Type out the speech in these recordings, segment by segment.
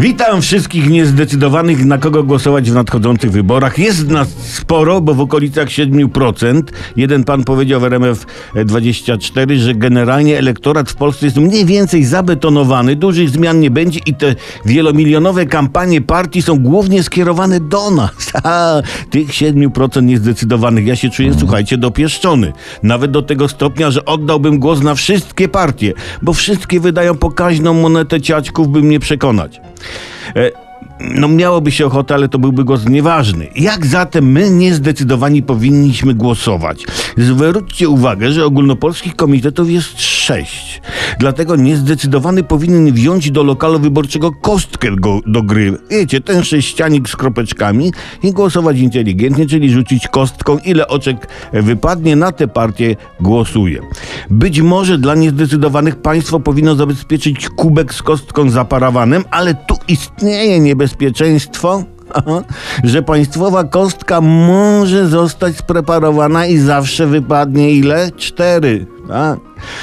Witam wszystkich niezdecydowanych, na kogo głosować w nadchodzących wyborach. Jest nas sporo, bo w okolicach 7%. Jeden pan powiedział w RMF 24, że generalnie elektorat w Polsce jest mniej więcej zabetonowany, dużych zmian nie będzie i te wielomilionowe kampanie partii są głównie skierowane do nas. Ha, tych 7% niezdecydowanych. Ja się czuję, słuchajcie, dopieszczony. Nawet do tego stopnia, że oddałbym głos na wszystkie partie, bo wszystkie wydają pokaźną monetę ciaćków, by mnie przekonać. E, no miałoby się ochotę, ale to byłby głos nieważny. Jak zatem my niezdecydowani powinniśmy głosować? Zwróćcie uwagę, że ogólnopolskich komitetów jest sześć. Dlatego niezdecydowany powinien wziąć do lokalu wyborczego kostkę go, do gry. Wiecie, ten sześcianik z kropeczkami i głosować inteligentnie, czyli rzucić kostką, ile oczek wypadnie, na tę partię głosuje. Być może dla niezdecydowanych państwo powinno zabezpieczyć kubek z kostką za parawanem, ale tu istnieje niebezpieczeństwo, że państwowa kostka może zostać spreparowana i zawsze wypadnie ile? Cztery. Tak?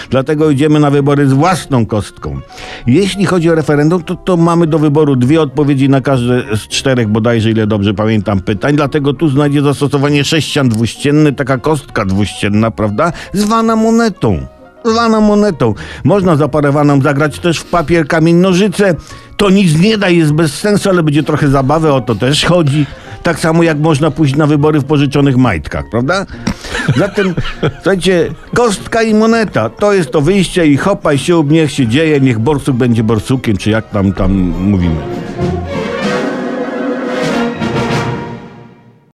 Dlatego idziemy na wybory z własną kostką. Jeśli chodzi o referendum, to, to mamy do wyboru dwie odpowiedzi na każde z czterech bodajże, ile dobrze pamiętam, pytań. Dlatego tu znajdzie zastosowanie sześcian dwuścienny, taka kostka dwuścienna, prawda? Zwana monetą zwana monetą. Można zaparowaną zagrać też w papier, kamień, nożyce. To nic nie da, jest bez sensu, ale będzie trochę zabawy, o to też chodzi. Tak samo jak można pójść na wybory w pożyczonych majtkach, prawda? Zatem, słuchajcie, kostka i moneta, to jest to wyjście i hopaj się, niech się dzieje, niech borsuk będzie borsukiem, czy jak tam, tam mówimy.